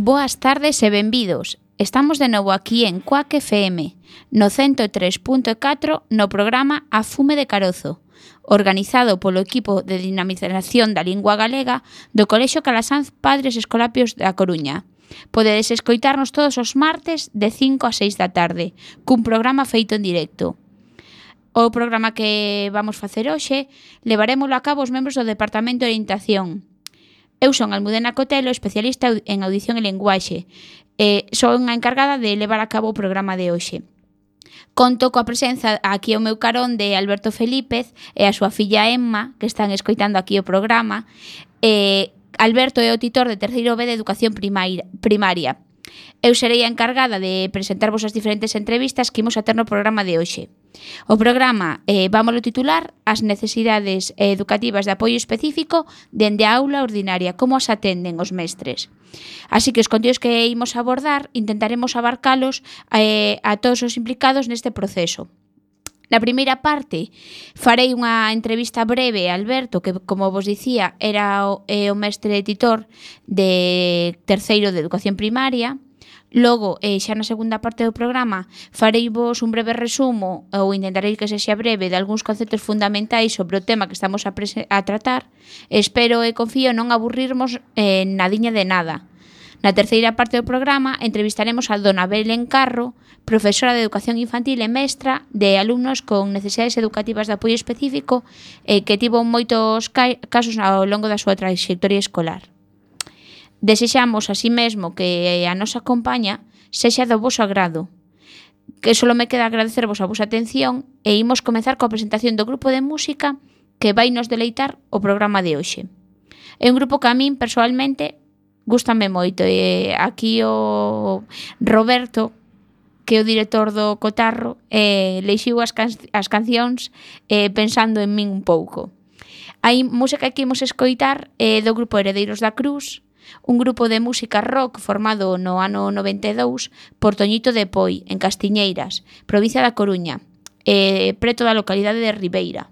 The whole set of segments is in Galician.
Boas tardes e benvidos. Estamos de novo aquí en Coac FM, no 103.4 no programa A Fume de Carozo, organizado polo equipo de dinamización da lingua galega do Colexio Calasanz Padres Escolapios da Coruña. Podedes escoitarnos todos os martes de 5 a 6 da tarde, cun programa feito en directo. O programa que vamos facer hoxe levaremoslo a cabo os membros do Departamento de Orientación, Eu son Almudena Cotelo, especialista en audición e linguaxe, e son a encargada de levar a cabo o programa de hoxe. Conto coa presenza aquí ao meu carón de Alberto Felípez e a súa filla Emma, que están escoitando aquí o programa. E Alberto é o titor de terceiro B de Educación Primaria. Eu serei a encargada de presentarvos as diferentes entrevistas que imos a ter no programa de hoxe. O programa eh, vámoslo titular As necesidades eh, educativas de apoio específico dende a aula ordinaria, como as atenden os mestres. Así que os contidos que imos abordar intentaremos abarcalos eh, a todos os implicados neste proceso. Na primeira parte farei unha entrevista breve a Alberto, que como vos dicía, era o, é o mestre editor de terceiro de educación primaria. Logo, eh, xa na segunda parte do programa, farei vos un breve resumo ou intentarei que se xa breve de algúns conceptos fundamentais sobre o tema que estamos a, a tratar. Espero e confío non aburrirmos eh, nadiña de nada. Na terceira parte do programa entrevistaremos a dona Belén Carro, profesora de Educación Infantil e mestra de alumnos con necesidades educativas de apoio específico e que tivo moitos casos ao longo da súa trayectoria escolar. Desexamos así mesmo que a nosa compaña sexa do vosso agrado. Que só me queda agradecervos a vosa atención e imos comezar coa presentación do grupo de música que vai nos deleitar o programa de hoxe. É un grupo que a min, personalmente, gustame moito e aquí o Roberto que é o director do Cotarro eh, leixiu as, can as cancións eh, pensando en min un pouco. Hai música que imos escoitar eh, do grupo Heredeiros da Cruz, un grupo de música rock formado no ano 92 por Toñito de Poi, en Castiñeiras, provincia da Coruña, eh, preto da localidade de Ribeira.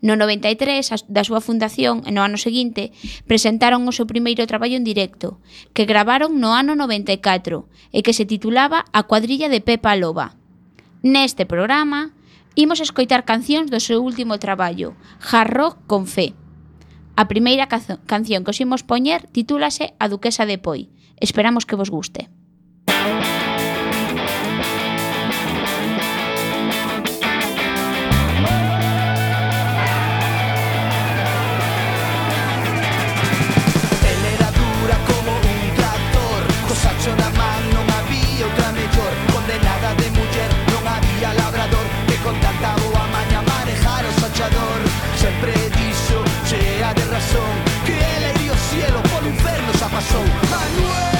No 93, da súa fundación e no ano seguinte, presentaron o seu primeiro traballo en directo, que gravaron no ano 94 e que se titulaba A cuadrilla de Pepa Loba. Neste programa, imos escoitar cancións do seu último traballo, Hard Rock con Fe. A primeira canción que os imos poñer titúlase A Duquesa de Poi. Esperamos que vos guste. my soul.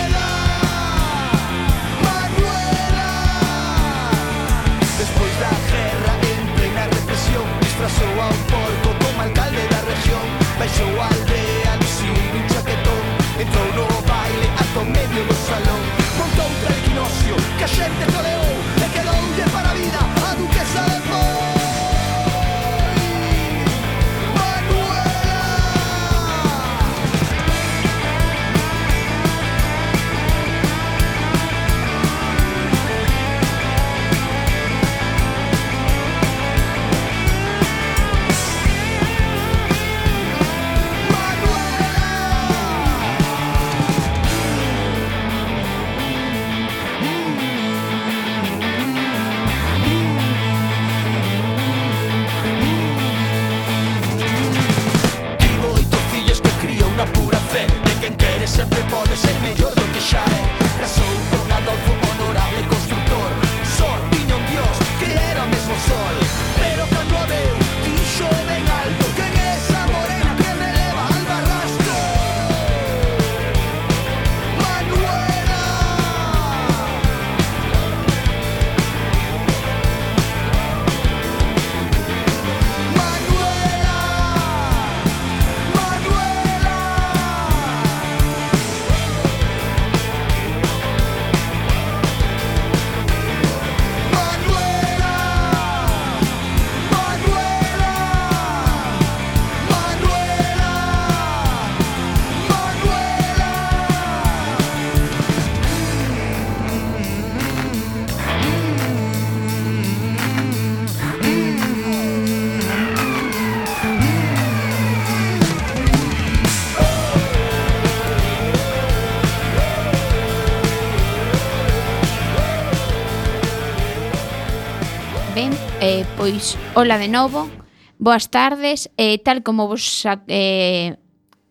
Pois, hola de novo, boas tardes, eh, tal como vos eh,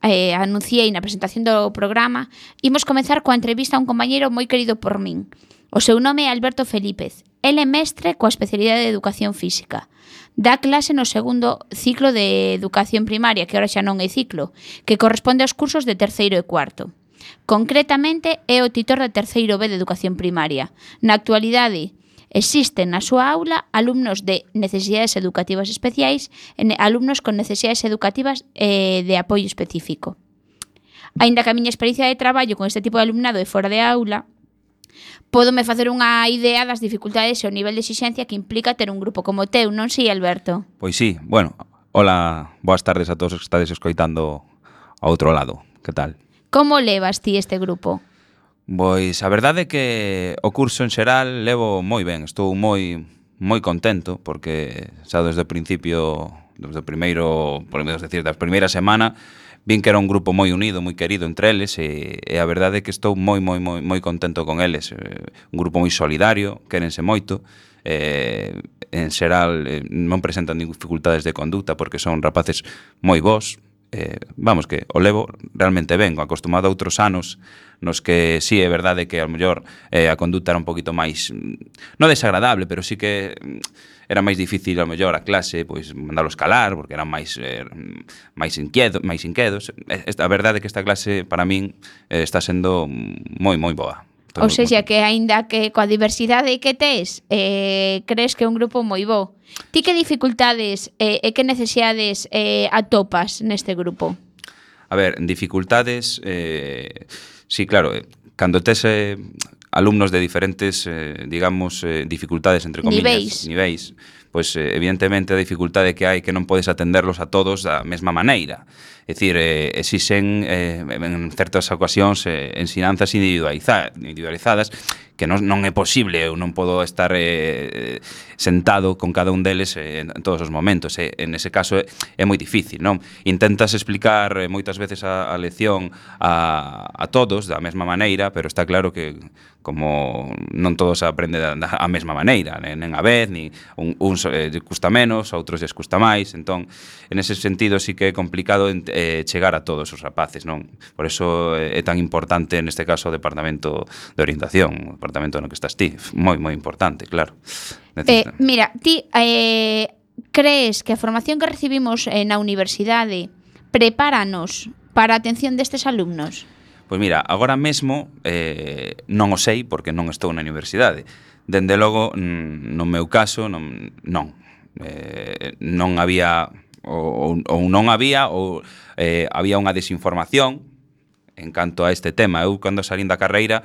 eh, anunciei na presentación do programa, imos comenzar coa entrevista a un compañeiro moi querido por min. O seu nome é Alberto Felípez. ele é mestre coa especialidade de Educación Física. Dá clase no segundo ciclo de Educación Primaria, que ahora xa non é ciclo, que corresponde aos cursos de terceiro e cuarto. Concretamente, é o titor da terceiro B de Educación Primaria. Na actualidade, Existen na súa aula alumnos de necesidades educativas especiais e alumnos con necesidades educativas eh, de apoio específico. Ainda que a miña experiencia de traballo con este tipo de alumnado é fora de aula, Pódome facer unha idea das dificultades e o nivel de exixencia que implica ter un grupo como teu, non si, Alberto? Pois sí, bueno, hola, boas tardes a todos os que estades escoitando a outro lado, que tal? Como levas ti este grupo? Pois a verdade é que o curso en xeral levo moi ben, estou moi moi contento porque xa desde o principio, desde o primeiro, podemos decir, da primeira semana vin que era un grupo moi unido, moi querido entre eles e, e a verdade é que estou moi moi moi moi contento con eles. Eh, un grupo moi solidario, querense moito. Eh, en xeral eh, non presentan dificultades de conducta porque son rapaces moi bons, eh, vamos, que o levo realmente ben, acostumado a outros anos nos que sí é verdade que ao mellor eh, a conduta era un poquito máis mm, non desagradable, pero sí que mm, era máis difícil ao mellor a clase pois mandalos calar porque eran máis eh, mm, máis inquiedos, máis inquedos. A verdade é que esta clase para min eh, está sendo moi moi boa. O Ou seja, que aínda que coa diversidade que tes, eh, crees que é un grupo moi bo. Ti que dificultades eh, e que necesidades eh, atopas neste grupo? A ver, dificultades... Eh, sí, claro, eh, cando tes eh, alumnos de diferentes, eh, digamos, eh, dificultades, entre comillas, niveis, niveis pois pues, eh, evidentemente a dificultade que hai que non podes atenderlos a todos da mesma maneira. É dicir, eh, exixen eh, en certas ocasións eh, ensinanzas individualiza, individualizadas que non, non é posible, eu non podo estar eh, eh sentado con cada un deles eh, en todos os momentos. Eh, en ese caso é, é moi difícil, non? Intentas explicar eh, moitas veces a, a lección a, a todos da mesma maneira, pero está claro que como non todos aprenden da, da a mesma maneira, nen, nen a vez, ni un, uns eh, custa menos, outros lles custa máis, entón en ese sentido sí que é complicado eh, chegar a todos os rapaces, non? Por eso eh, é tan importante neste caso o departamento de orientación, o departamento no que estás ti, moi moi importante, claro. Eh, Necesita. Eh, mira, ti eh crees que a formación que recibimos eh, na universidade prepáranos para a atención destes alumnos? Pois mira, agora mesmo eh, non o sei porque non estou na universidade. Dende logo, no meu caso, non, non. Eh, non había ou, ou non había ou eh, había unha desinformación en canto a este tema. Eu, cando salín da carreira,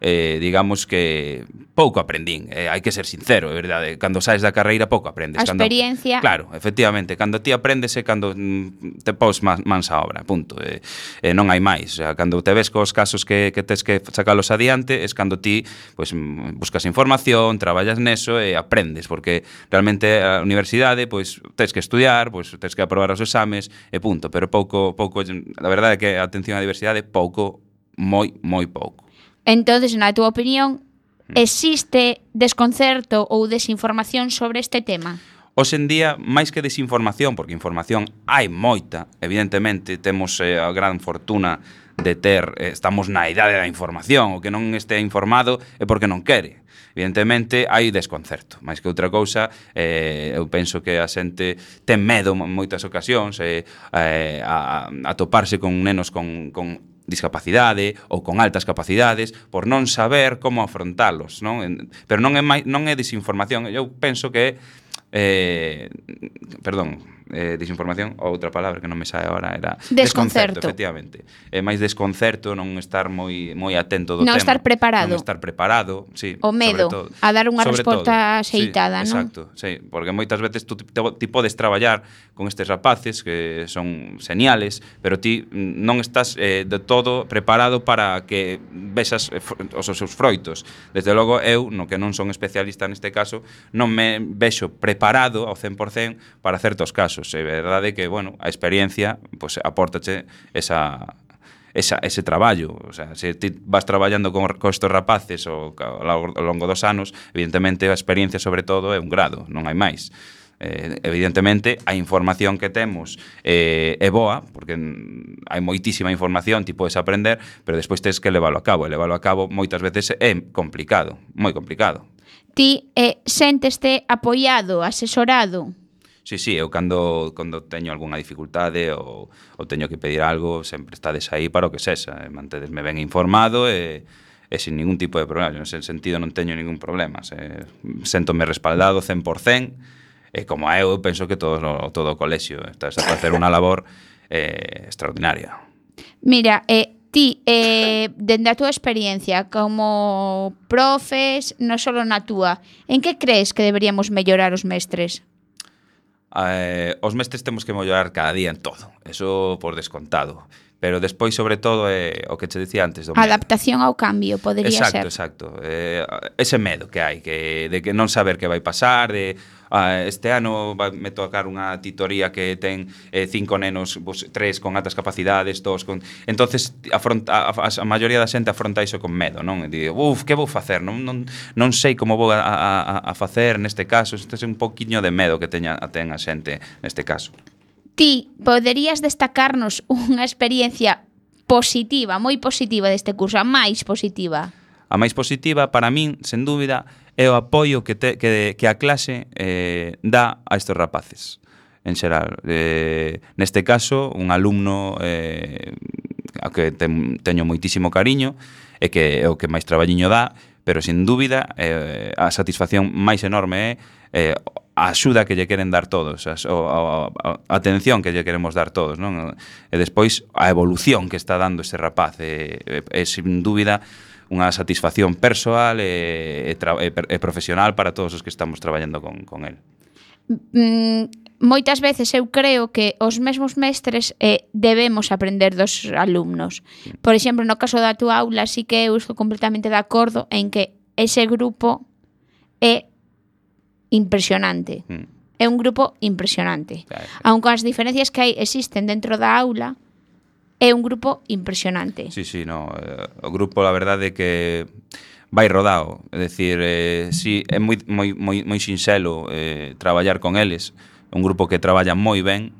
eh, digamos que pouco aprendín, eh, hai que ser sincero, é verdade, cando saes da carreira pouco aprendes. A experiencia. Cando, claro, efectivamente, cando ti aprendes é cando mm, te pos mans a obra, punto. Eh, eh, non hai máis, o sea, cando te ves cos casos que, que tes que sacalos adiante, es cando ti pues, mm, buscas información, traballas neso e aprendes, porque realmente a universidade pues, tes que estudiar, pues, tes que aprobar os exames e punto, pero pouco, pouco, a verdade é que a atención á diversidade pouco moi moi pouco. Entonces, na túa opinión, hmm. existe desconcerto ou desinformación sobre este tema? Hoxe en día, máis que desinformación, porque información hai moita, evidentemente, temos eh, a gran fortuna de ter, eh, estamos na idade da información, o que non este informado é porque non quere. Evidentemente, hai desconcerto. Máis que outra cousa, eh, eu penso que a xente ten medo en moitas ocasións eh, eh, a, a toparse con nenos con, con discapacidade ou con altas capacidades por non saber como afrontalos, non? Pero non é non é desinformación, eu penso que é eh, perdón, eh, desinformación, ou outra palabra que non me sae agora era desconcerto, desconcerto efectivamente. É máis desconcerto non estar moi moi atento do non tema. Non estar preparado. Non estar preparado, sí, O medo a dar unha resposta xeitada, sí, non? Exacto, sí, porque moitas veces tú ti podes traballar con estes rapaces que son señales, pero ti non estás eh, de todo preparado para que vexas eh, os seus froitos. Desde logo eu, no que non son especialista neste caso, non me vexo preparado ao 100% para certos casos casos. É verdade que, bueno, a experiencia pues, apórtache esa, esa, ese traballo. O sea, se ti vas traballando con, con estos rapaces o, ao longo dos anos, evidentemente a experiencia sobre todo é un grado, non hai máis. Eh, evidentemente a información que temos eh, é boa, porque hai moitísima información, ti podes aprender, pero despois tens que leválo a cabo, e leválo a cabo moitas veces é complicado, moi complicado. Ti eh, senteste apoiado, asesorado? Sí, sí, eu cando, cando teño algunha dificultade ou, ou teño que pedir algo, sempre estades aí para o que sexa, e mantedesme ben informado e, e sin ningún tipo de problema. Nese sentido non teño ningún problema. Se, sentome respaldado 100%, e como eu, eu penso que todo, todo o colexio está a facer unha labor eh, extraordinaria. Mira, eh, ti, eh, dende a túa experiencia como profes, non só na túa, en que crees que deberíamos mellorar os mestres? eh, os mestres temos que mollar cada día en todo, eso por descontado. Pero despois, sobre todo, é o que che dicía antes do medo. Adaptación ao cambio, podería exacto, ser. Exacto, exacto. Eh, ese medo que hai, que, de que non saber que vai pasar, de ah, este ano vai me tocar unha titoría que ten eh, cinco nenos, vos, tres con altas capacidades, dos con... entonces afronta, a, a, a maioría da xente afronta iso con medo, non? E di, uf, que vou facer? Non, non, non sei como vou a, a, a facer neste caso, este é un poquinho de medo que teña, ten a xente neste caso. Ti poderías destacarnos unha experiencia positiva, moi positiva deste curso, a máis positiva? A máis positiva, para min, sen dúbida, é o apoio que, te, que, que a clase eh, dá a estes rapaces en xeral. Eh, neste caso, un alumno eh, a que ten, teño moitísimo cariño e que é o que máis traballiño dá, pero sin dúbida eh, a satisfacción máis enorme é eh, a axuda que lle queren dar todos, a, a, a, a atención que lle queremos dar todos, non? E despois a evolución que está dando ese rapaz é, é, é sin dúbida unha satisfacción persoal e, e, e, e profesional para todos os que estamos traballando con, con el. Mm, moitas veces eu creo que os mesmos mestres eh, debemos aprender dos alumnos. Por exemplo, no caso da túa aula, sí que eu estou completamente de acordo en que ese grupo é impresionante. Mm. É un grupo impresionante. Claro. Aun coas diferencias que hai existen dentro da aula, é un grupo impresionante. Sí, sí, no, eh, o grupo la verdade é que vai rodado, é dicir, eh, sí, é moi moi moi moi sinxelo eh traballar con eles, un grupo que traballa moi ben,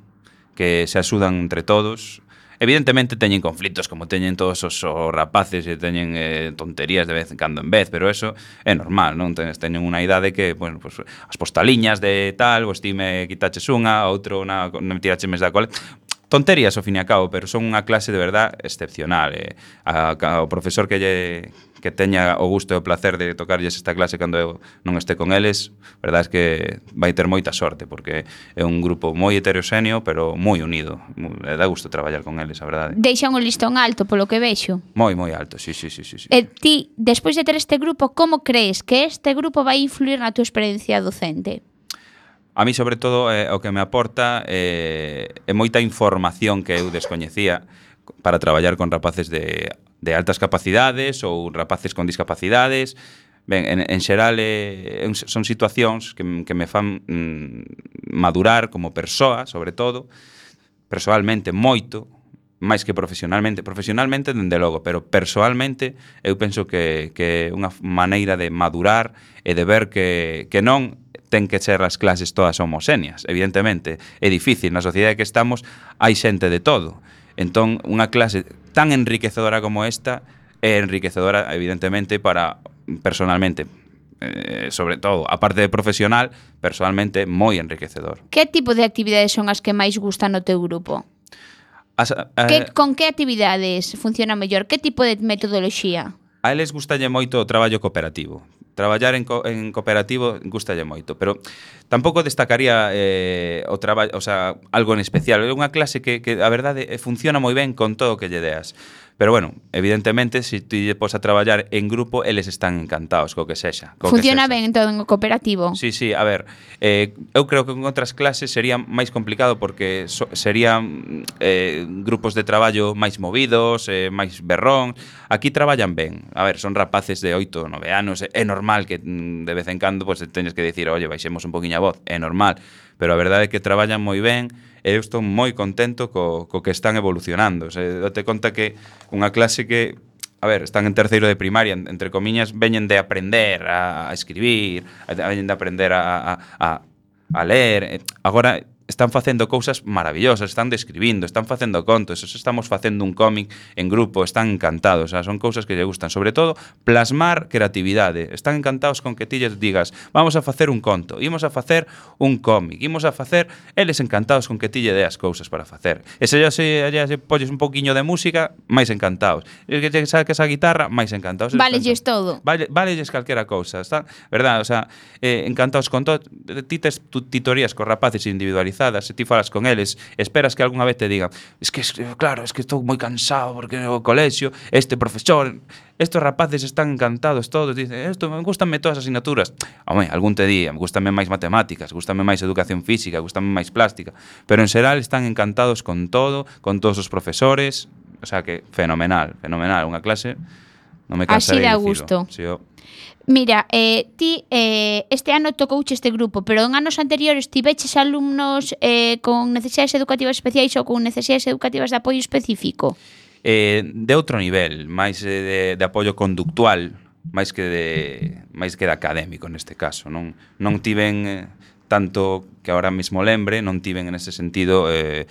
que se axudan entre todos, Evidentemente teñen conflitos como teñen todos os, os rapaces e teñen eh, tonterías de vez en cando en vez, pero eso é normal, non? Tenes, teñen unha idade que, bueno, pues, as postaliñas de tal, vos ti me quitaches unha, outro na, me tiraches mes da cole, tonterías ao fin e a cabo, pero son unha clase de verdad excepcional. Eh. A, a, o profesor que lle que teña o gusto e o placer de tocarlles esta clase cando eu non este con eles, verdad é que vai ter moita sorte, porque é un grupo moi heteroxéneo, pero moi unido. E dá gusto traballar con eles, a verdade. Deixan un listón alto, polo que vexo. Moi, moi alto, sí, sí, sí. sí, sí. E ti, despois de ter este grupo, como crees que este grupo vai influir na túa experiencia docente? A mí, sobre todo, eh, o que me aporta eh, é moita información que eu descoñecía para traballar con rapaces de, de altas capacidades ou rapaces con discapacidades. Ben, en, en xeral, eh, son situacións que, que me fan mm, madurar como persoa, sobre todo, persoalmente moito, máis que profesionalmente. Profesionalmente, dende logo, pero persoalmente eu penso que, que é unha maneira de madurar e de ver que, que non ten que ser as clases todas homoxéneas, evidentemente. É difícil, na sociedade que estamos hai xente de todo. Entón, unha clase tan enriquecedora como esta é enriquecedora, evidentemente, para personalmente, eh, sobre todo, a parte de profesional, personalmente moi enriquecedor. Que tipo de actividades son as que máis gustan no teu grupo? As, eh, que, con que actividades funciona mellor? Que tipo de metodoloxía? A eles gustalle moito o traballo cooperativo traballar en, co en cooperativo gustalle moito, pero tampouco destacaría eh, o traballo, o sea, algo en especial. É unha clase que, que a verdade eh, funciona moi ben con todo o que lle deas. Pero bueno, evidentemente, se si ti lle pos a traballar en grupo, eles están encantados co que sexa. Co Funciona que sexa. ben todo en o cooperativo. Sí, sí, a ver, eh, eu creo que en outras clases sería máis complicado porque so, serían eh, grupos de traballo máis movidos, eh, máis berrón. Aquí traballan ben. A ver, son rapaces de 8 ou 9 anos, é normal que mm, de vez en cando pues, teñes que dicir, oye, baixemos un poquinho a voz, é normal. Pero a verdade é que traballan moi ben, e eu estou moi contento co, co que están evolucionando. Se, date conta que unha clase que a ver, están en terceiro de primaria, entre comiñas, veñen de aprender a, a escribir, a, veñen de aprender a, a, a, a ler. Agora, están facendo cousas maravillosas, están describindo, están facendo contos, estamos facendo un cómic en grupo, están encantados, o sea, son cousas que lle gustan, sobre todo plasmar creatividade, están encantados con que ti lles digas, vamos a facer un conto, imos a facer un cómic, imos a facer, eles encantados con que ti lle deas cousas para facer. E se se lle polles un poquiño de música, máis encantados. E que lle saques a guitarra, máis encantados. Vale, lles todo. Vale, vale lles calquera cousa, está, verdad, o sea, eh, encantados con todo, ti tes tutorías co rapaces individualizadas especializadas, se ti falas con eles, esperas que algunha vez te digan, es que, claro, es que estou moi cansado porque o colexio, este profesor, estos rapaces están encantados todos, dicen, esto, me gustanme todas as asignaturas. Home, algún te día, gustanme máis matemáticas, gustanme máis educación física, gustanme máis plástica, pero en xeral están encantados con todo, con todos os profesores, o sea que fenomenal, fenomenal, unha clase, non me cansarei de dicilo. Así de a gusto. Sí, si. Mira, eh, ti eh, este ano tocouche este grupo, pero en anos anteriores tiveches alumnos eh, con necesidades educativas especiais ou con necesidades educativas de apoio específico? Eh, de outro nivel, máis eh, de, de apoio conductual, máis que de máis que de académico neste caso, non non tiven eh, tanto que ahora mesmo lembre, non tiven en ese sentido eh,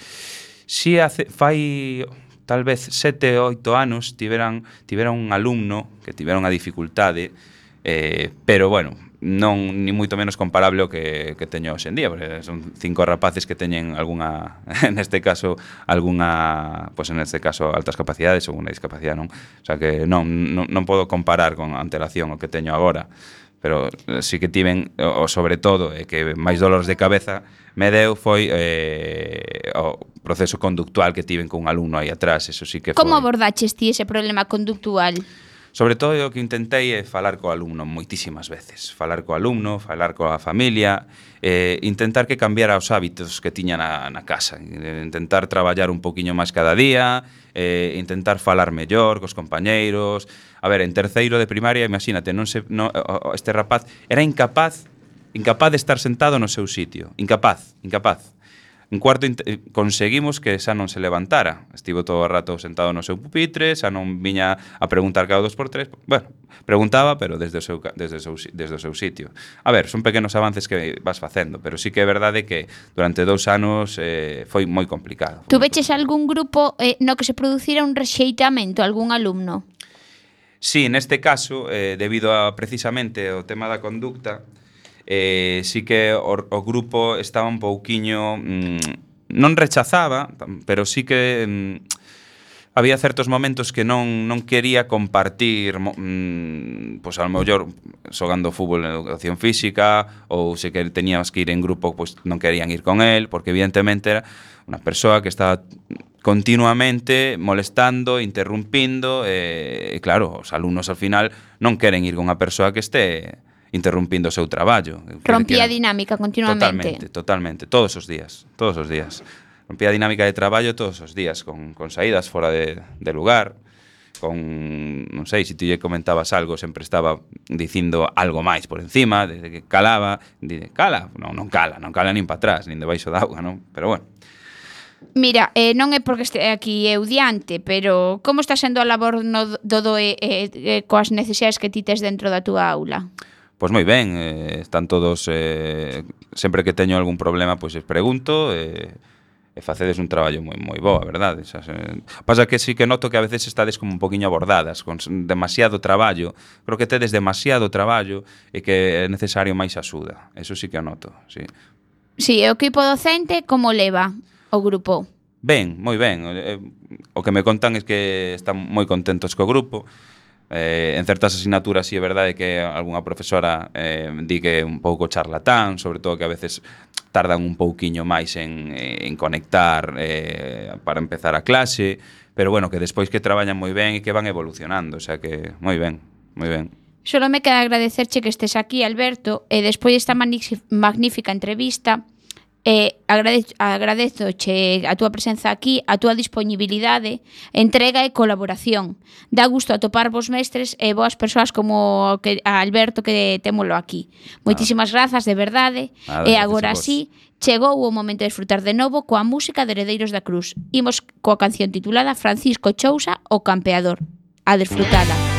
si hace, fai tal vez sete ou oito anos tiveran, tiveran un alumno que tiveron a dificultade Eh, pero bueno, non ni moito menos comparable o que, que teño hoxe en día, porque son cinco rapaces que teñen algunha, neste caso, algunha, pois pues este caso, altas capacidades ou unha discapacidade, non? O sea que non, non, non podo comparar con antelación o que teño agora, pero eh, sí que tiven, o sobre todo, e que máis dolores de cabeza me deu foi eh, o proceso conductual que tiven con un alumno aí atrás, eso sí que foi... Como abordaches ti ese problema conductual? Sobre todo o que intentei é falar co alumno moitísimas veces, falar co alumno, falar coa familia, eh, intentar que cambiara os hábitos que tiña na, na casa, intentar traballar un poquinho máis cada día, eh, intentar falar mellor cos compañeiros. A ver, en terceiro de primaria, imagínate, non se, no, este rapaz era incapaz incapaz de estar sentado no seu sitio, incapaz, incapaz. En cuarto eh, conseguimos que xa non se levantara. Estivo todo o rato sentado no seu pupitre, xa non viña a preguntar cada dos por tres. Bueno, preguntaba, pero desde o seu, desde o seu, desde o seu sitio. A ver, son pequenos avances que vas facendo, pero sí que é verdade que durante dous anos eh, foi moi complicado. Tu veches algún grupo eh, no que se producira un rexeitamento, algún alumno? Sí, neste caso, eh, debido a precisamente o tema da conducta, eh, sí que o, o grupo estaba un pouquiño... Mm, non rechazaba, pero sí que... Mm, había certos momentos que non non quería compartir mm, pois pues, ao mellor xogando fútbol en educación física ou se que teníamos que ir en grupo pois pues, non querían ir con él porque evidentemente era unha persoa que estaba continuamente molestando, interrumpindo e, eh, e claro, os alumnos al final non queren ir con unha persoa que este interrumpindo o seu traballo. Rompía a dinámica continuamente. Totalmente, totalmente, todos os días, todos os días. Rompía a dinámica de traballo todos os días, con, con saídas fora de, de lugar, con, non sei, se ti lle comentabas algo, sempre estaba dicindo algo máis por encima, desde que calaba, dire, cala, non, non cala, non cala nin para atrás, nin debaixo da auga, non? Pero bueno. Mira, eh, non é porque este aquí eu diante, pero como está sendo a labor no, do DOE eh, eh, coas necesidades que ti tes dentro da túa aula? Pois Pois moi ben, eh, están todos eh, sempre que teño algún problema, pois es pregunto eh, e facedes un traballo moi moi bo, a verdade? Xa, eh, pasa que sí que noto que a veces estades como un poquinho abordadas, con demasiado traballo, creo que tedes demasiado traballo e que é necesario máis axuda. Eso sí que noto, sí. Sí, o equipo docente como leva o grupo? Ben, moi ben. O eh, que me contan é que están moi contentos co grupo. Eh, en certas asignaturas sí é verdade que algunha profesora eh, di que é un pouco charlatán, sobre todo que a veces tardan un pouquiño máis en, en conectar eh, para empezar a clase, pero bueno, que despois que traballan moi ben e que van evolucionando, o sea que moi ben, moi ben. Solo me queda agradecerche que estés aquí, Alberto, e despois desta magnífica entrevista, E agradezo, agradezo che a túa presenza aquí, a túa disponibilidade, entrega e colaboración. Dá gusto atopar vos mestres e boas persoas como que, a Alberto que témolo aquí. Moitísimas ah. grazas, de verdade. Ah, e agora sí, chegou o momento de disfrutar de novo coa música de Heredeiros da Cruz. Imos coa canción titulada Francisco Chousa, o campeador. A disfrutala.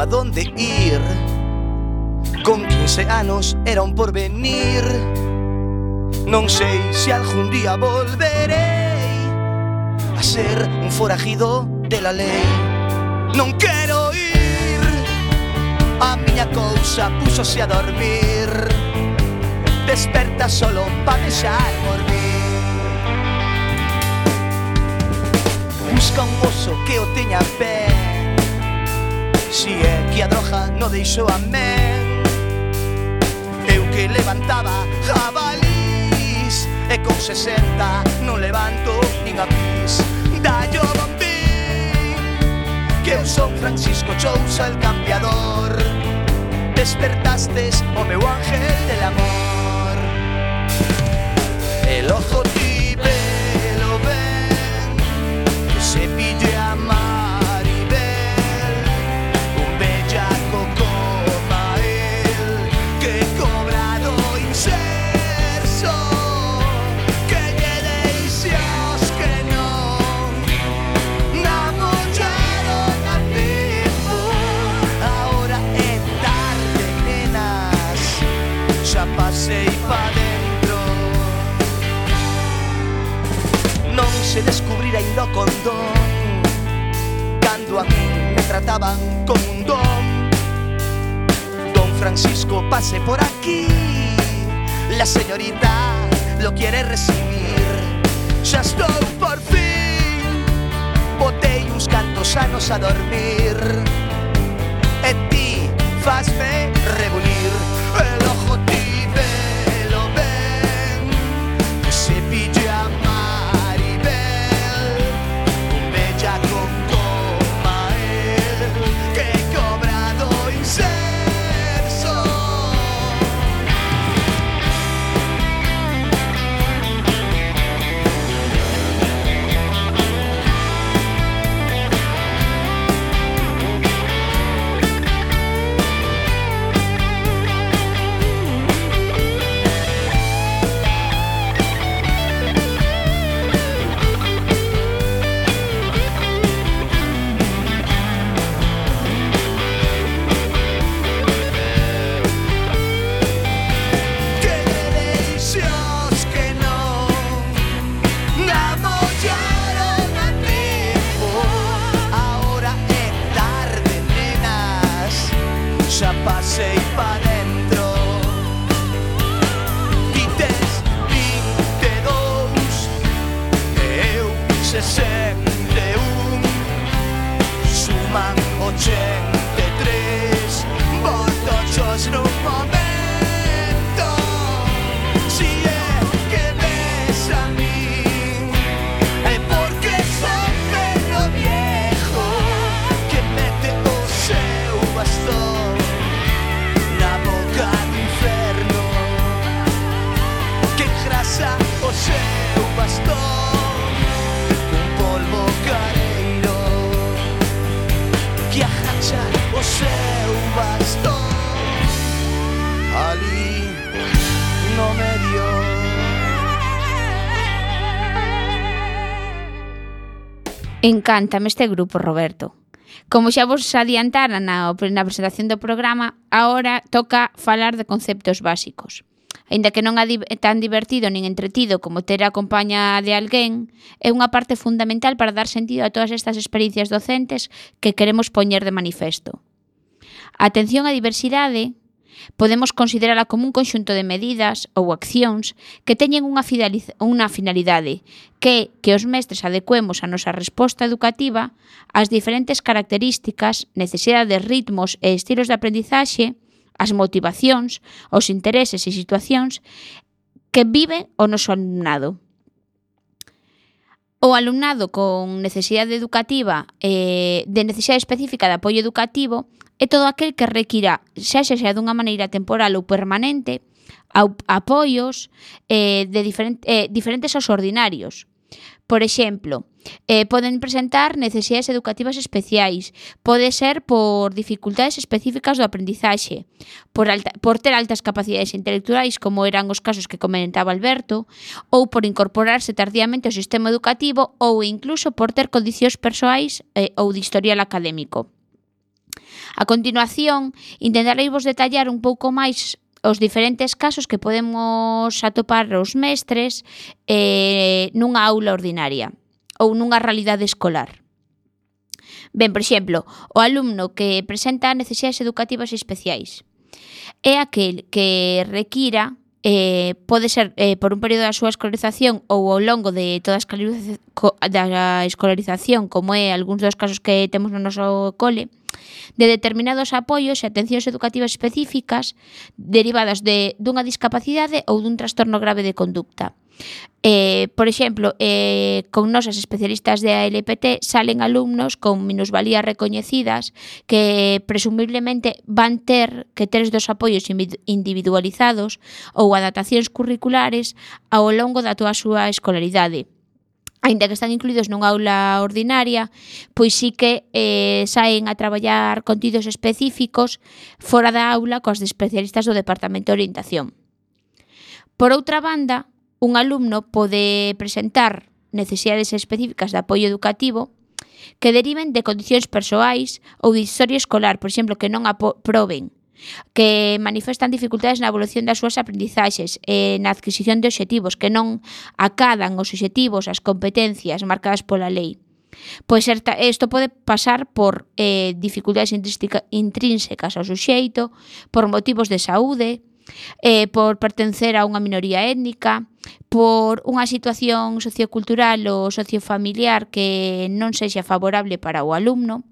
a dónde ir. Con 15 anos era un porvenir. Non sei se algún día volverei a ser un forajido de la lei. Non quero ir. A miña cousa púsose a dormir. Desperta solo pa deixar mormir. Busca un oso que o teña ben Si é que a droga no deixou a men Eu que levantaba jabalís E con 60 non levanto nin a pis Dallo bombín Que eu son Francisco Chousa el cambiador Despertastes o meu ángel del amor El ojo Se descubrir ainda o condón. Cando a mí me trataban como un don. Don Francisco pase por aquí. La señorita lo quiere recibir. Xa estou por fin. Botei uns cantos anos a dormir. E ti fasme rebulir El ojo tibelo my back. Encántame este grupo, Roberto. Como xa vos adiantara na, na presentación do programa, agora toca falar de conceptos básicos. Ainda que non é tan divertido nin entretido como ter a compaña de alguén, é unha parte fundamental para dar sentido a todas estas experiencias docentes que queremos poñer de manifesto. A atención á diversidade Podemos considerala como un conxunto de medidas ou accións que teñen unha, unha finalidade, que que os mestres adecuemos a nosa resposta educativa ás diferentes características, necesidades, ritmos e estilos de aprendizaxe, as motivacións, os intereses e situacións que vive o noso alumnado. O alumnado con necesidade educativa, eh, de necesidade específica de apoio educativo, é todo aquel que requira, xa xa xa dunha maneira temporal ou permanente, apoios eh, de diferent, eh, diferentes aos ordinarios, Por exemplo, eh, poden presentar necesidades educativas especiais, pode ser por dificultades específicas do aprendizaxe, por, alta, por ter altas capacidades intelectuais, como eran os casos que comentaba Alberto, ou por incorporarse tardíamente ao sistema educativo ou incluso por ter condicións persoais eh, ou de historial académico. A continuación, intentarei vos detallar un pouco máis os diferentes casos que podemos atopar os mestres eh, nunha aula ordinaria ou nunha realidade escolar. Ben, por exemplo, o alumno que presenta necesidades educativas especiais é aquel que requira eh, pode ser eh, por un período da súa escolarización ou ao longo de toda a escolarización, da escolarización como é algúns dos casos que temos no noso cole de determinados apoios e atencións educativas específicas derivadas de dunha discapacidade ou dun trastorno grave de conducta. Eh, por exemplo, eh, con nosas especialistas de ALPT salen alumnos con minusvalías recoñecidas que presumiblemente van ter que ter dos apoios individualizados ou adaptacións curriculares ao longo da túa súa escolaridade aínda que están incluídos nunha aula ordinaria, pois sí que eh, saen a traballar contidos específicos fora da aula cos especialistas do Departamento de Orientación. Por outra banda, un alumno pode presentar necesidades específicas de apoio educativo que deriven de condicións persoais ou de historia escolar, por exemplo, que non aproben que manifestan dificultades na evolución das súas aprendizaxes e na adquisición de obxectivos que non acadan os obxectivos, as competencias marcadas pola lei. Pois isto pode pasar por eh, dificultades intrínsecas ao suxeito, por motivos de saúde, eh, por pertencer a unha minoría étnica, por unha situación sociocultural ou sociofamiliar que non sexa favorable para o alumno,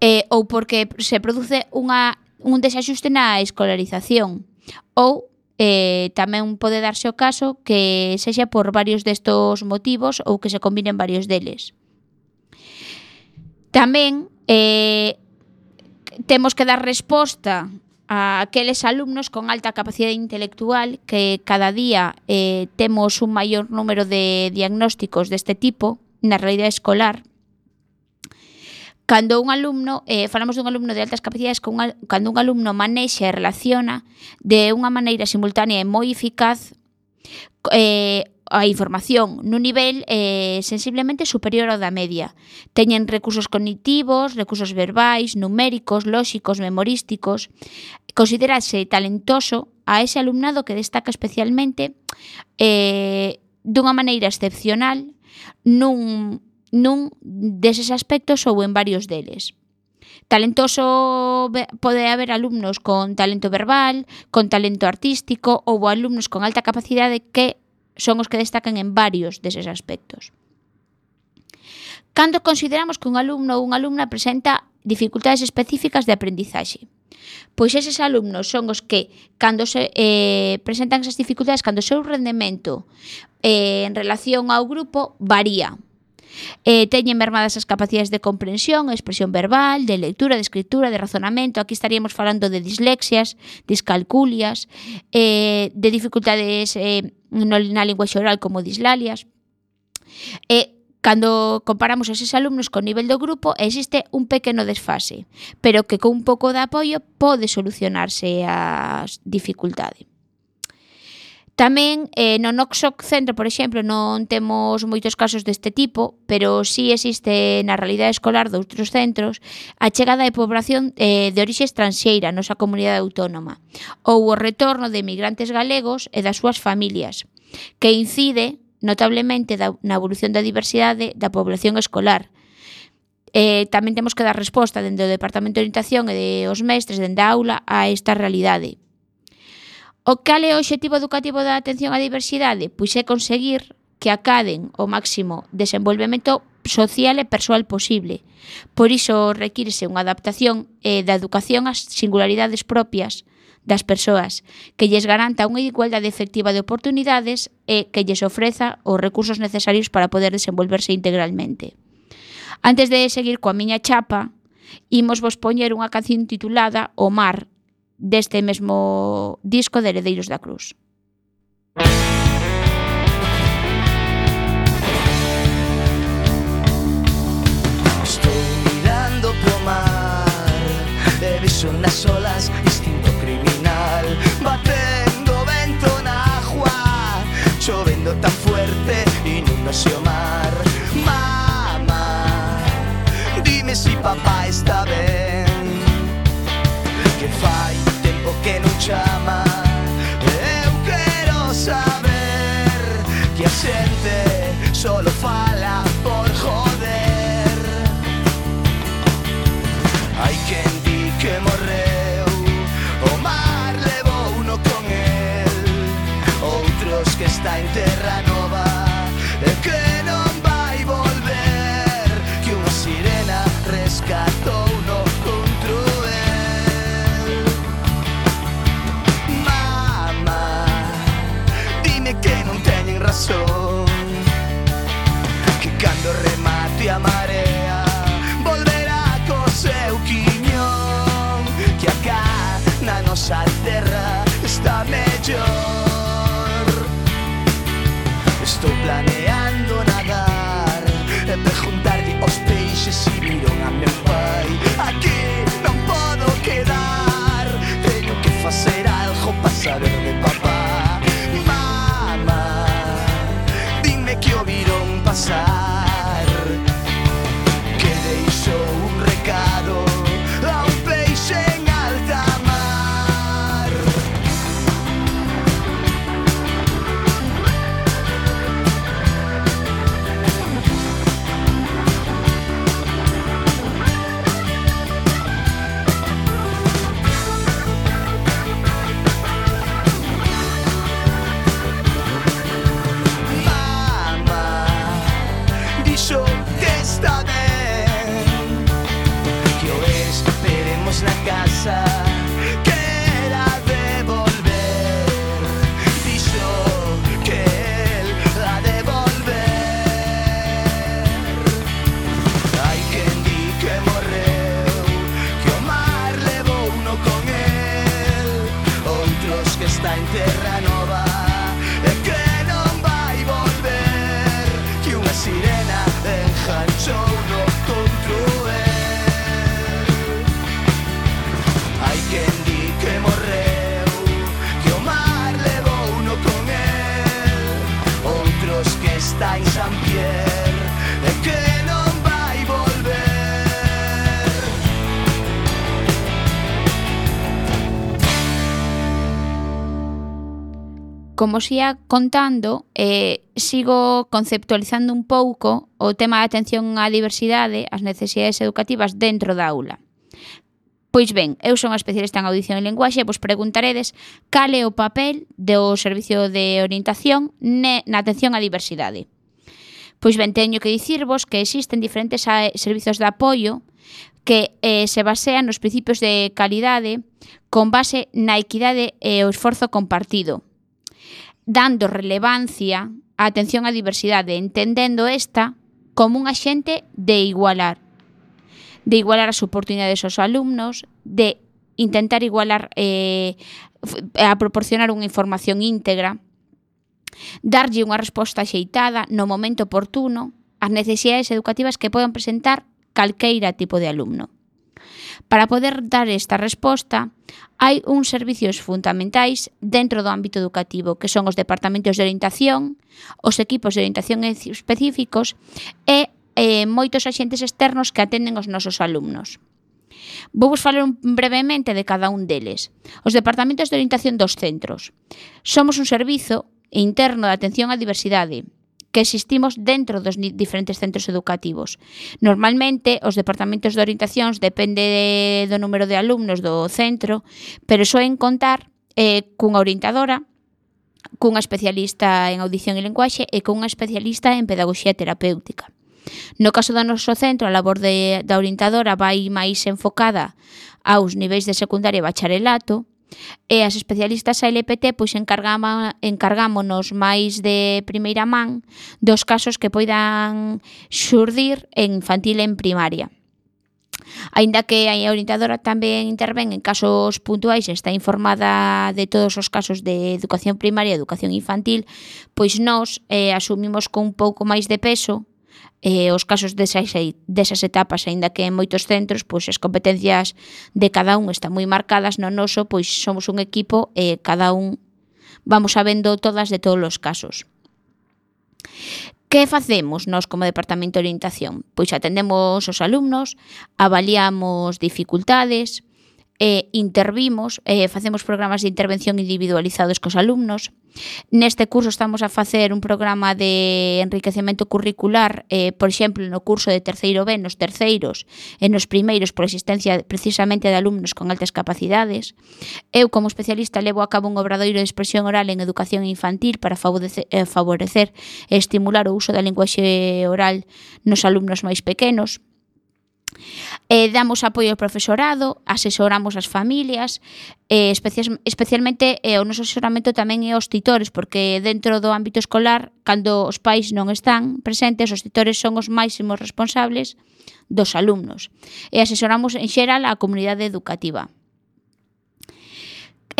eh, ou porque se produce unha, un desaxuste na escolarización ou eh, tamén pode darse o caso que sexa por varios destos motivos ou que se combinen varios deles. Tamén eh, temos que dar resposta a aqueles alumnos con alta capacidade intelectual que cada día eh, temos un maior número de diagnósticos deste tipo na realidade escolar cando un alumno, eh, falamos dun alumno de altas capacidades, con un, cando un alumno manexa e relaciona de unha maneira simultánea e moi eficaz eh, a información nun nivel eh, sensiblemente superior ao da media. Teñen recursos cognitivos, recursos verbais, numéricos, lóxicos, memorísticos. Considerase talentoso a ese alumnado que destaca especialmente eh, dunha maneira excepcional nun nun deses aspectos ou en varios deles. Talentoso pode haber alumnos con talento verbal, con talento artístico ou alumnos con alta capacidade que son os que destacan en varios deses aspectos. Cando consideramos que un alumno ou unha alumna presenta dificultades específicas de aprendizaxe. Pois eses alumnos son os que cando se eh, presentan esas dificultades, cando o seu rendemento eh, en relación ao grupo varía Eh, teñen mermadas as capacidades de comprensión, expresión verbal, de lectura, de escritura, de razonamento. Aquí estaríamos falando de dislexias, discalculias, eh, de dificultades eh, na lingua oral como dislalias. Eh, Cando comparamos eses alumnos con nivel do grupo, existe un pequeno desfase, pero que con un pouco de apoio pode solucionarse a dificultade. Tamén eh, no Noxoc Centro, por exemplo, non temos moitos casos deste tipo, pero sí existe na realidade escolar de outros centros a chegada de población eh, de orixe estranxeira nosa comunidade autónoma ou o retorno de migrantes galegos e das súas familias, que incide notablemente da, na evolución da diversidade da población escolar, Eh, tamén temos que dar resposta dende o Departamento de Orientación e de os mestres dende a aula a esta realidade. O cal é o obxectivo educativo da atención á diversidade? Pois é conseguir que acaden o máximo desenvolvemento social e persoal posible. Por iso requírese unha adaptación eh, da educación ás singularidades propias das persoas, que lles garanta unha igualdade efectiva de oportunidades e que lles ofreza os recursos necesarios para poder desenvolverse integralmente. Antes de seguir coa miña chapa, imos vos poñer unha canción titulada O mar deste mesmo disco de Heredeiros da Cruz. Estou mirando pro mar E viso nas olas instinto criminal. Batendo vento na agua Chovendo tan fuerte inundase o mar. Mamá Dime si papá está ben Que fai llama. Eu quiero saber qué siente, solo falta. como os ia contando, eh, sigo conceptualizando un pouco o tema da atención á diversidade, as necesidades educativas dentro da aula. Pois ben, eu son especialista en audición e lenguaxe, vos preguntaredes cal é o papel do Servicio de Orientación ne, na atención á diversidade. Pois ben, teño que dicirvos que existen diferentes servizos de apoio que eh, se basean nos principios de calidade con base na equidade e o esforzo compartido, dando relevancia á atención á diversidade, entendendo esta como un axente de igualar, de igualar as oportunidades aos alumnos, de intentar igualar eh, a proporcionar unha información íntegra, darlle unha resposta axeitada no momento oportuno ás necesidades educativas que poden presentar calqueira tipo de alumno. Para poder dar esta resposta, hai uns servicios fundamentais dentro do ámbito educativo, que son os departamentos de orientación, os equipos de orientación específicos e eh, moitos axentes externos que atenden os nosos alumnos. Vou vos falar brevemente de cada un deles. Os departamentos de orientación dos centros. Somos un servizo interno de atención á diversidade, que existimos dentro dos diferentes centros educativos. Normalmente, os departamentos de orientacións depende de, do número de alumnos do centro, pero soen contar eh, cunha orientadora, cunha especialista en audición e lenguaxe e cunha especialista en pedagogía terapéutica. No caso do noso centro, a labor de, da orientadora vai máis enfocada aos niveis de secundaria e bacharelato, E as especialistas da LPT pois encargama, encargámonos máis de primeira man dos casos que poidan xurdir en infantil e en primaria. Aínda que a orientadora tamén intervén en casos puntuais e está informada de todos os casos de educación primaria e educación infantil, pois nós eh, asumimos con un pouco máis de peso eh, os casos desas, desas etapas, aínda que en moitos centros, pois as competencias de cada un están moi marcadas, no noso, pois somos un equipo e eh, cada un vamos sabendo todas de todos os casos. Que facemos nós como Departamento de Orientación? Pois atendemos os alumnos, avaliamos dificultades, eh, intervimos, eh, facemos programas de intervención individualizados cos alumnos. Neste curso estamos a facer un programa de enriquecemento curricular, eh, por exemplo, no curso de terceiro B, nos terceiros e nos primeiros por existencia precisamente de alumnos con altas capacidades. Eu, como especialista, levo a cabo un obradoiro de expresión oral en educación infantil para favorecer, eh, favorecer e estimular o uso da linguaxe oral nos alumnos máis pequenos. Eh, damos apoio ao profesorado, asesoramos as familias, eh, especial, especialmente eh, o noso asesoramento tamén é aos titores, porque dentro do ámbito escolar, cando os pais non están presentes, os titores son os máximos responsables dos alumnos. E asesoramos en xeral a comunidade educativa.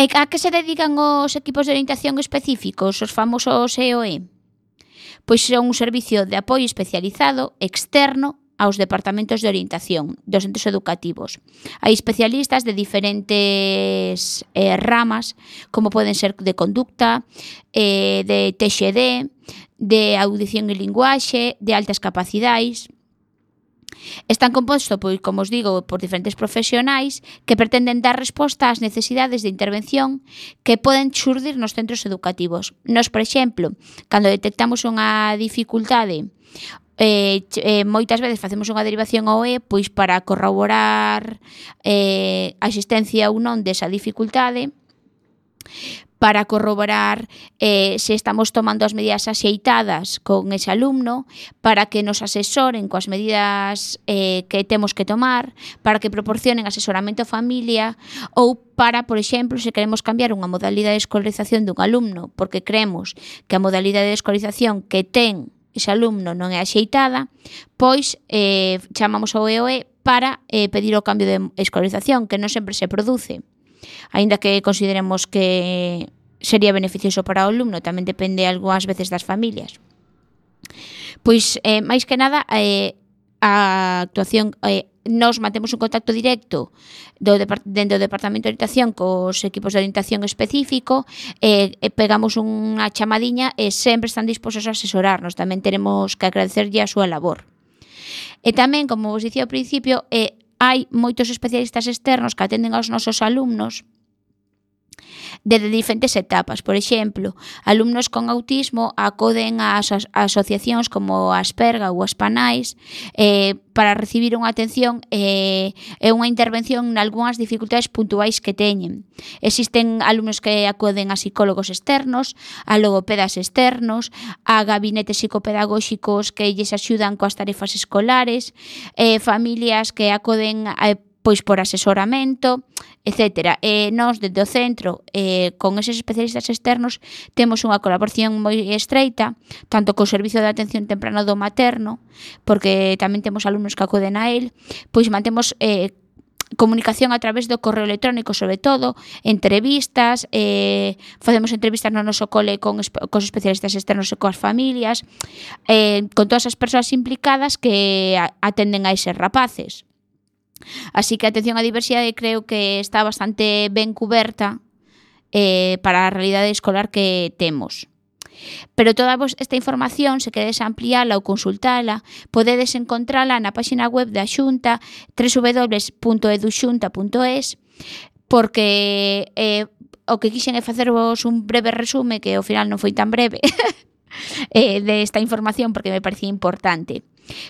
E a que se dedican os equipos de orientación específicos, os famosos EOE? Pois son un servicio de apoio especializado, externo, aos departamentos de orientación dos centros educativos. Hai especialistas de diferentes eh, ramas, como poden ser de conducta, eh, de TXD, de audición e linguaxe, de altas capacidades... Están composto, pois, como os digo, por diferentes profesionais que pretenden dar resposta ás necesidades de intervención que poden xurdir nos centros educativos. Nos, por exemplo, cando detectamos unha dificultade eh, eh, moitas veces facemos unha derivación ao E pois para corroborar eh, a existencia ou non desa dificultade para corroborar eh, se estamos tomando as medidas axeitadas con ese alumno, para que nos asesoren coas medidas eh, que temos que tomar, para que proporcionen asesoramento a familia ou para, por exemplo, se queremos cambiar unha modalidade de escolarización dun alumno porque creemos que a modalidade de escolarización que ten ese alumno non é axeitada, pois eh, chamamos ao EOE para eh, pedir o cambio de escolarización, que non sempre se produce. Ainda que consideremos que sería beneficioso para o alumno, tamén depende algunhas veces das familias. Pois, eh, máis que nada, eh, a actuación eh, nos mantemos un contacto directo do dentro do Departamento de Orientación cos equipos de orientación específico e, e pegamos unha chamadiña e sempre están disposos a asesorarnos. Tamén teremos que agradecerlle a súa labor. E tamén, como vos dicía ao principio, eh, hai moitos especialistas externos que atenden aos nosos alumnos desde diferentes etapas. Por exemplo, alumnos con autismo acoden a, aso asociacións como Asperga ou Aspanais eh, para recibir unha atención eh, e unha intervención en algunhas dificultades puntuais que teñen. Existen alumnos que acoden a psicólogos externos, a logopedas externos, a gabinetes psicopedagóxicos que lles axudan coas tarefas escolares, eh, familias que acoden a eh, pois por asesoramento, etc. E nós desde o centro, eh, con eses especialistas externos, temos unha colaboración moi estreita, tanto co Servicio de Atención Temprana do Materno, porque tamén temos alumnos que acuden a él, pois mantemos eh, comunicación a través do correo electrónico sobre todo, entrevistas, eh, facemos entrevistas no noso cole con cos especialistas externos e coas familias, eh, con todas as persoas implicadas que atenden a eses rapaces. Así que a atención á diversidade creo que está bastante ben cuberta eh, para a realidade escolar que temos. Pero toda vos esta información, se queredes ampliala ou consultala, podedes encontrala na páxina web da Xunta www.eduxunta.es porque eh, o que quixen é facervos un breve resume que ao final non foi tan breve eh, desta información porque me parecía importante.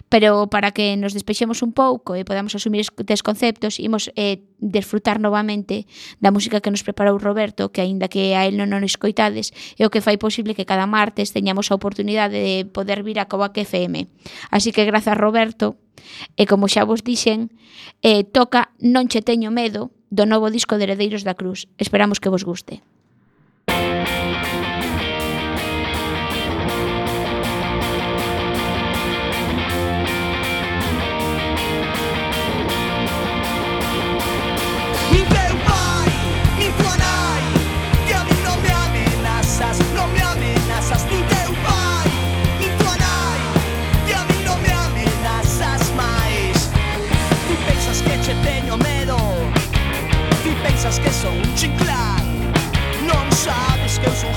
Pero para que nos despexemos un pouco e podamos asumir estes conceptos, imos eh, desfrutar novamente da música que nos preparou Roberto, que aínda que a él non o escoitades, é o que fai posible que cada martes teñamos a oportunidade de poder vir a Coac FM. Así que grazas Roberto, e como xa vos dixen, eh, toca Non che teño medo do novo disco de Heredeiros da Cruz. Esperamos que vos guste. que é sou um xiclán sabes que eu sou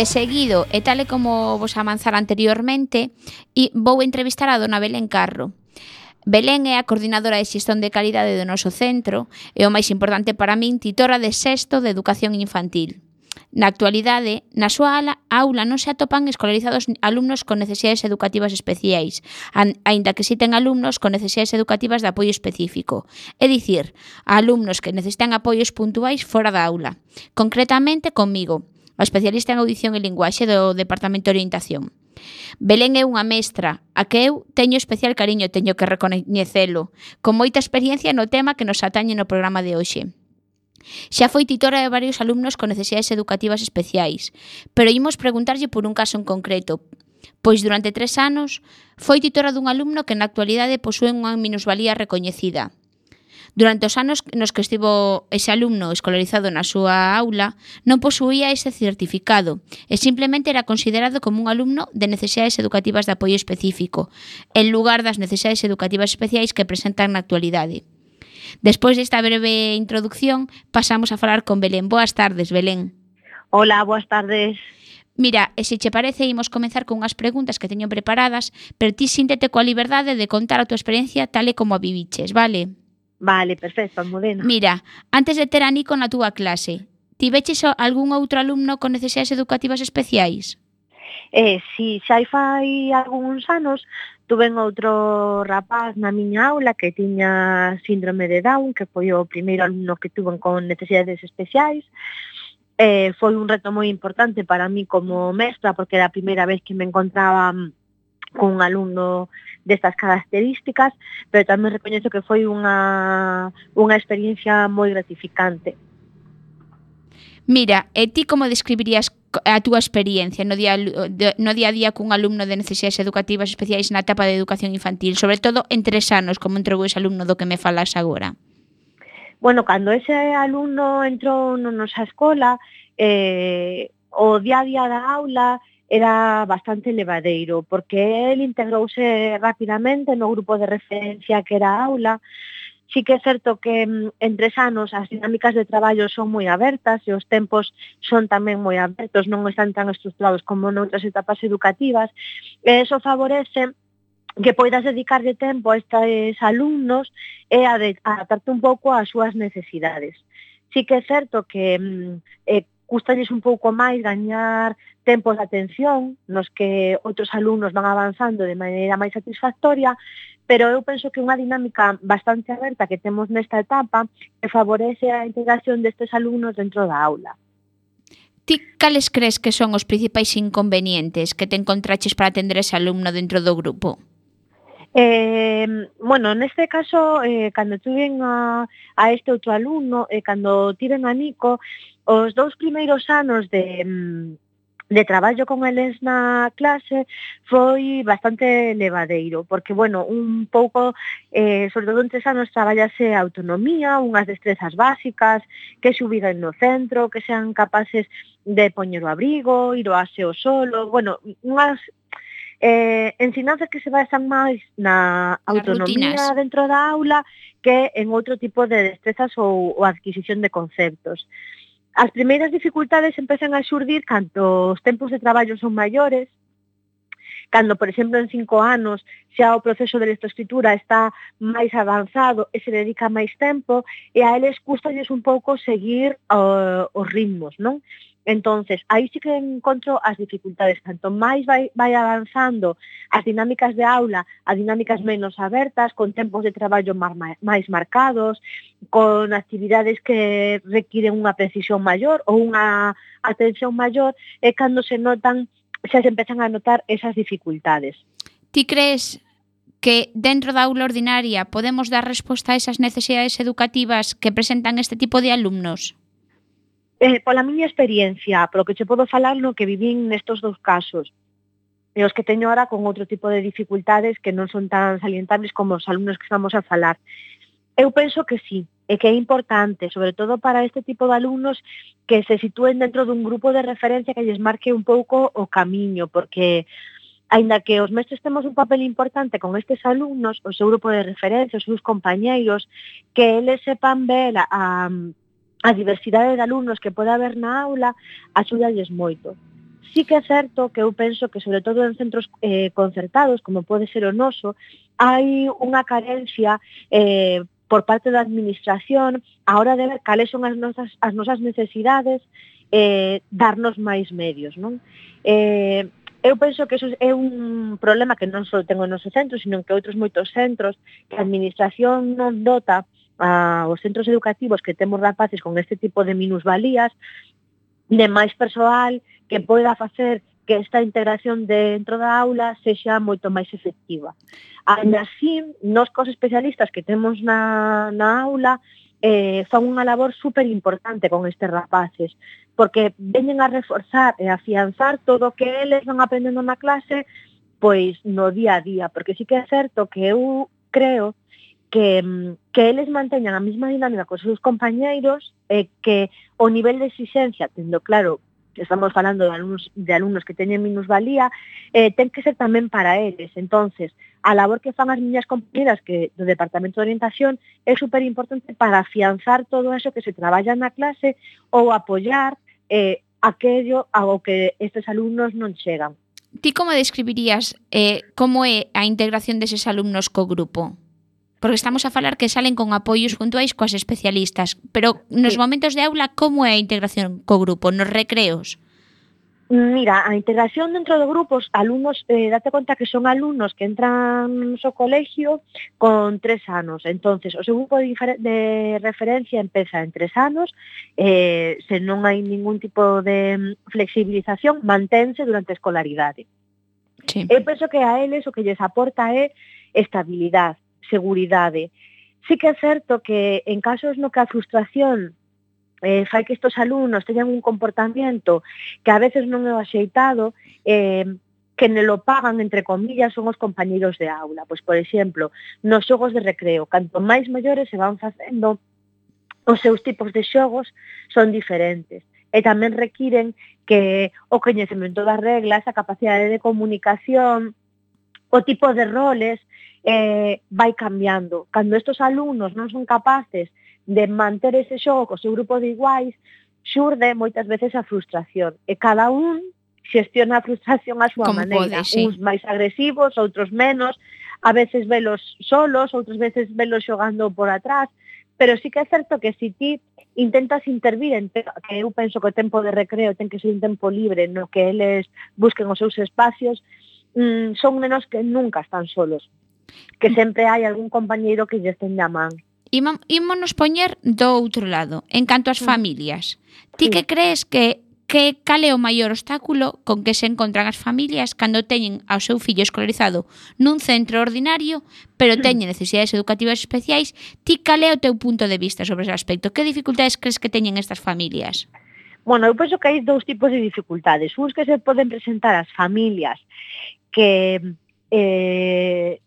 De seguido, e tal e como vos avanzara anteriormente, e vou entrevistar a dona Belén Carro. Belén é a coordinadora de xestón de calidade do noso centro e o máis importante para min, titora de sexto de educación infantil. Na actualidade, na súa ala, aula non se atopan escolarizados alumnos con necesidades educativas especiais, aínda que siten alumnos con necesidades educativas de apoio específico, é dicir, alumnos que necesitan apoios puntuais fora da aula, concretamente comigo, a especialista en audición e linguaxe do Departamento de Orientación. Belén é unha mestra, a que eu teño especial cariño teño que recoñecelo, con moita experiencia no tema que nos atañe no programa de hoxe. Xa foi titora de varios alumnos con necesidades educativas especiais, pero imos preguntarlle por un caso en concreto, pois durante tres anos foi titora dun alumno que na actualidade posúe unha minusvalía recoñecida, Durante os anos nos que estivo ese alumno escolarizado na súa aula, non posuía ese certificado e simplemente era considerado como un alumno de necesidades educativas de apoio específico, en lugar das necesidades educativas especiais que presentan na actualidade. Despois desta breve introducción, pasamos a falar con Belén. Boas tardes, Belén. Hola, boas tardes. Mira, e se che parece, imos comenzar con unhas preguntas que teño preparadas, pero ti síntete coa liberdade de contar a tua experiencia tal e como a viviches, vale? Vale, perfecto, Almudena. Mira, antes de ter a Nico na túa clase, tiveches algún outro alumno con necesidades educativas especiais? Eh, si, xa fai algúns anos tuven outro rapaz na miña aula que tiña síndrome de Down, que foi o primeiro alumno que tuven con necesidades especiais. Eh, foi un reto moi importante para mí como mestra, porque era a primeira vez que me encontraba mm, con un alumno destas características, pero tamén recoñezo que foi unha, unha experiencia moi gratificante. Mira, e ti como describirías a túa experiencia no día, no día a día cun alumno de necesidades educativas especiais na etapa de educación infantil, sobre todo en tres anos, como entrou ese alumno do que me falas agora? Bueno, cando ese alumno entrou na nosa escola, eh, o día a día da aula era bastante levadeiro, porque el integrouse rapidamente no grupo de referencia que era a aula, sí que é certo que mm, en tres anos as dinámicas de traballo son moi abertas e os tempos son tamén moi abertos, non están tan estructurados como noutras etapas educativas, e eso favorece que poidas dedicarlle tempo a estes alumnos e a adaptarte un pouco ás súas necesidades. Sí que é certo que eh, custalles un pouco máis gañar tempos de atención nos que outros alumnos van avanzando de maneira máis satisfactoria, pero eu penso que unha dinámica bastante aberta que temos nesta etapa que favorece a integración destes alumnos dentro da aula. Ti cales crees que son os principais inconvenientes que te encontraches para atender ese alumno dentro do grupo? Eh, bueno, neste caso, eh, cando tuven a, a este outro alumno, eh, cando tiven a Nico, os dous primeiros anos de... Mm, de traballo con eles na clase foi bastante levadeiro, porque, bueno, un pouco, eh, sobre todo en tres anos, traballase autonomía, unhas destrezas básicas, que subiran no centro, que sean capaces de poñer o abrigo, ir o aseo solo, bueno, unhas eh, ensinanzas que se basan máis na autonomía dentro da aula que en outro tipo de destrezas ou, ou adquisición de conceptos. As primeiras dificultades empezan a xurdir canto os tempos de traballo son maiores, cando, por exemplo, en cinco anos xa o proceso de lectoescritura está máis avanzado e se dedica máis tempo, e a eles custalles un pouco seguir uh, os ritmos, non? Entonces, aí sí que encontro as dificultades, tanto máis vai, vai avanzando as dinámicas de aula, as dinámicas menos abertas, con tempos de traballo mar, máis marcados, con actividades que requiren unha precisión maior ou unha atención maior, é cando se notan, xa se empezan a notar esas dificultades. Ti crees que dentro da aula ordinaria podemos dar resposta a esas necesidades educativas que presentan este tipo de alumnos? Eh, pola miña experiencia, polo que che podo falar no que vivín nestos dous casos, e os que teño ahora con outro tipo de dificultades que non son tan salientables como os alumnos que estamos a falar. Eu penso que sí, e que é importante, sobre todo para este tipo de alumnos que se sitúen dentro dun grupo de referencia que lles marque un pouco o camiño, porque Ainda que os mestres temos un papel importante con estes alumnos, o seu grupo de referencia, os seus compañeiros, que eles sepan ver a, a, a diversidade de alumnos que pode haber na aula axúdalles moito. Sí que é certo que eu penso que, sobre todo en centros eh, concertados, como pode ser o noso, hai unha carencia eh, por parte da administración a hora de ver cales son as nosas, as nosas necesidades eh, darnos máis medios. Non? Eh, eu penso que eso é un problema que non só tengo no noso centro, sino que outros moitos centros que a administración non dota a, os centros educativos que temos rapaces con este tipo de minusvalías, de máis persoal que poida facer que esta integración dentro da aula sexa moito máis efectiva. Ainda así, nos cos especialistas que temos na, na aula eh, fan unha labor super importante con estes rapaces, porque veñen a reforzar e afianzar todo o que eles van aprendendo na clase pois no día a día, porque sí que é certo que eu creo que que, mm, que eles manteñan a mesma dinámica cos seus compañeiros e que o nivel de exixencia, tendo claro estamos falando de alumnos, de alumnos que teñen minusvalía, eh, ten que ser tamén para eles. Entonces, a labor que fan as miñas compañeras que do Departamento de Orientación é super importante para afianzar todo eso que se traballa na clase ou apoiar eh, aquello ao que estes alumnos non chegan. Ti como describirías eh, como é a integración deses alumnos co grupo? porque estamos a falar que salen con apoios puntuais coas especialistas, pero nos sí. momentos de aula como é a integración co grupo, nos recreos? Mira, a integración dentro de grupos, alumnos, eh, date conta que son alumnos que entran so colegio con tres anos. Entonces, o seu grupo de, de referencia empeza en tres anos, eh, se non hai ningún tipo de mm, flexibilización, mantense durante a escolaridade. Sí. Eu penso que a eles o que lles aporta é estabilidade, seguridade. Sí que é certo que en casos no que a frustración eh, fai que estos alumnos teñan un comportamento que a veces non é o axeitado, eh, que ne lo pagan, entre comillas, son os compañeiros de aula. Pois, por exemplo, nos xogos de recreo, canto máis maiores se van facendo, os seus tipos de xogos son diferentes e tamén requiren que o coñecemento das reglas, a capacidade de comunicación, o tipo de roles, eh, vai cambiando. Cando estos alumnos non son capaces de manter ese xogo co seu grupo de iguais, xurde moitas veces a frustración. E cada un xestiona a frustración a súa Como maneira. Pode, sí. Uns máis agresivos, outros menos, a veces velos solos, outras veces velos xogando por atrás, pero sí que é certo que se si ti intentas intervir en que eu penso que o tempo de recreo ten que ser un tempo libre no que eles busquen os seus espacios, mm, son menos que nunca están solos que sempre hai algún compañeiro que lle estén a man. Imo, ímonos poñer do outro lado, en canto ás familias. Ti sí. que crees que que cal é o maior obstáculo con que se encontran as familias cando teñen ao seu fillo escolarizado nun centro ordinario, pero teñen necesidades educativas especiais, ti cal é o teu punto de vista sobre ese aspecto? Que dificultades crees que teñen estas familias? Bueno, eu penso que hai dous tipos de dificultades. Uns que se poden presentar as familias que eh,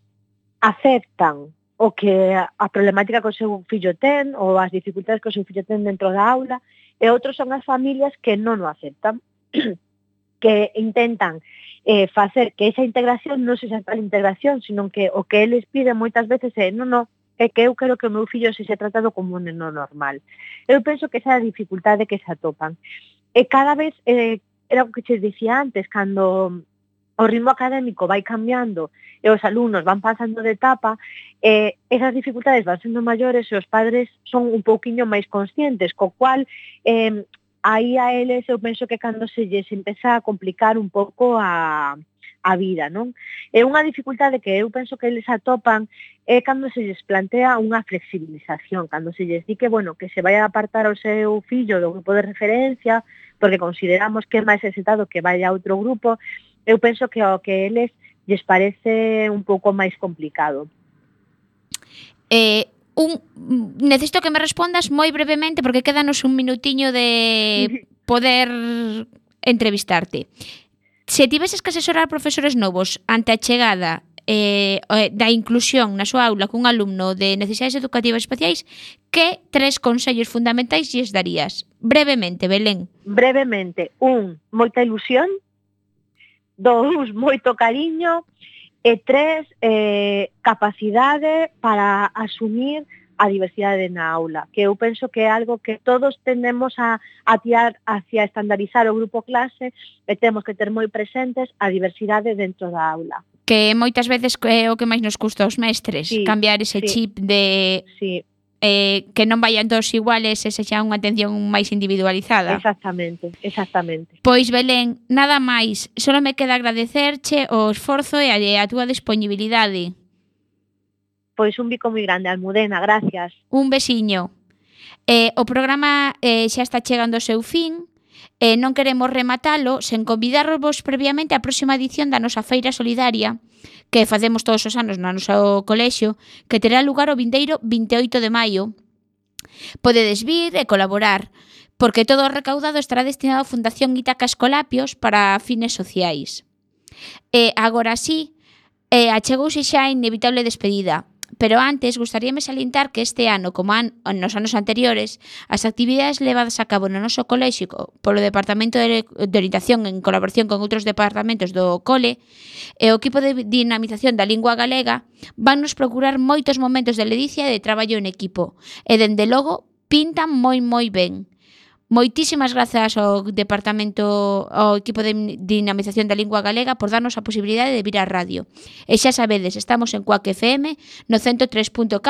aceptan o que a problemática que o seu fillo ten ou as dificultades que o seu fillo ten dentro da aula e outros son as familias que non o aceptan que intentan eh, facer que esa integración non se tal integración, sino que o que eles piden moitas veces é non, non, é que eu quero que o meu fillo se se tratado como un neno normal. Eu penso que esa é a dificultade que se atopan. E cada vez, eh, era o que che dicía antes, cando o ritmo académico vai cambiando e os alumnos van pasando de etapa, eh, esas dificultades van sendo maiores e os padres son un pouquiño máis conscientes, co cual eh, aí a eles eu penso que cando se lles empeza a complicar un pouco a, a vida, non? É unha dificultade que eu penso que eles atopan é cando se lles plantea unha flexibilización, cando se lles di que, bueno, que se vai a apartar ao seu fillo do grupo de referencia, porque consideramos que é máis exitado que vaya a outro grupo, eu penso que o que eles lles parece un pouco máis complicado. Eh, un, necesito que me respondas moi brevemente porque quédanos un minutiño de poder entrevistarte. Se tiveses que asesorar profesores novos ante a chegada eh, da inclusión na súa aula cun alumno de necesidades educativas especiais, que tres consellos fundamentais lles darías? Brevemente, Belén. Brevemente, un, moita ilusión, dous, moito cariño, e tres, eh, capacidade para asumir a diversidade na aula, que eu penso que é algo que todos tendemos a, a tirar hacia estandarizar o grupo clase e temos que ter moi presentes a diversidade dentro da aula. Que moitas veces é o que máis nos custa aos mestres, sí, cambiar ese sí, chip de... Sí eh, que non vayan todos iguales e sexa unha atención máis individualizada. Exactamente, exactamente. Pois Belén, nada máis, só me queda agradecerche o esforzo e a, a túa disponibilidade. Pois un bico moi grande, Almudena, gracias. Un besiño. Eh, o programa eh, xa está chegando ao seu fin, e eh, non queremos rematalo sen convidarvos previamente á próxima edición da nosa Feira Solidaria, que facemos todos os anos no noso colexio, que terá lugar o vindeiro 28 de maio. Podedes vir e colaborar, porque todo o recaudado estará destinado á Fundación Itaca Escolapios para fines sociais. E agora sí, e achegouse xa a inevitable despedida, Pero antes, gustaríame salientar que este ano, como an nos anos anteriores, as actividades levadas a cabo no noso colexio polo Departamento de, de Orientación en colaboración con outros departamentos do cole e o equipo de dinamización da lingua galega van nos procurar moitos momentos de ledicia e de traballo en equipo e, dende logo, pintan moi moi ben. Moitísimas grazas ao Departamento ao equipo de dinamización da lingua galega por darnos a posibilidade de vir á radio. E xa sabedes, estamos en Cuac FM no 103.4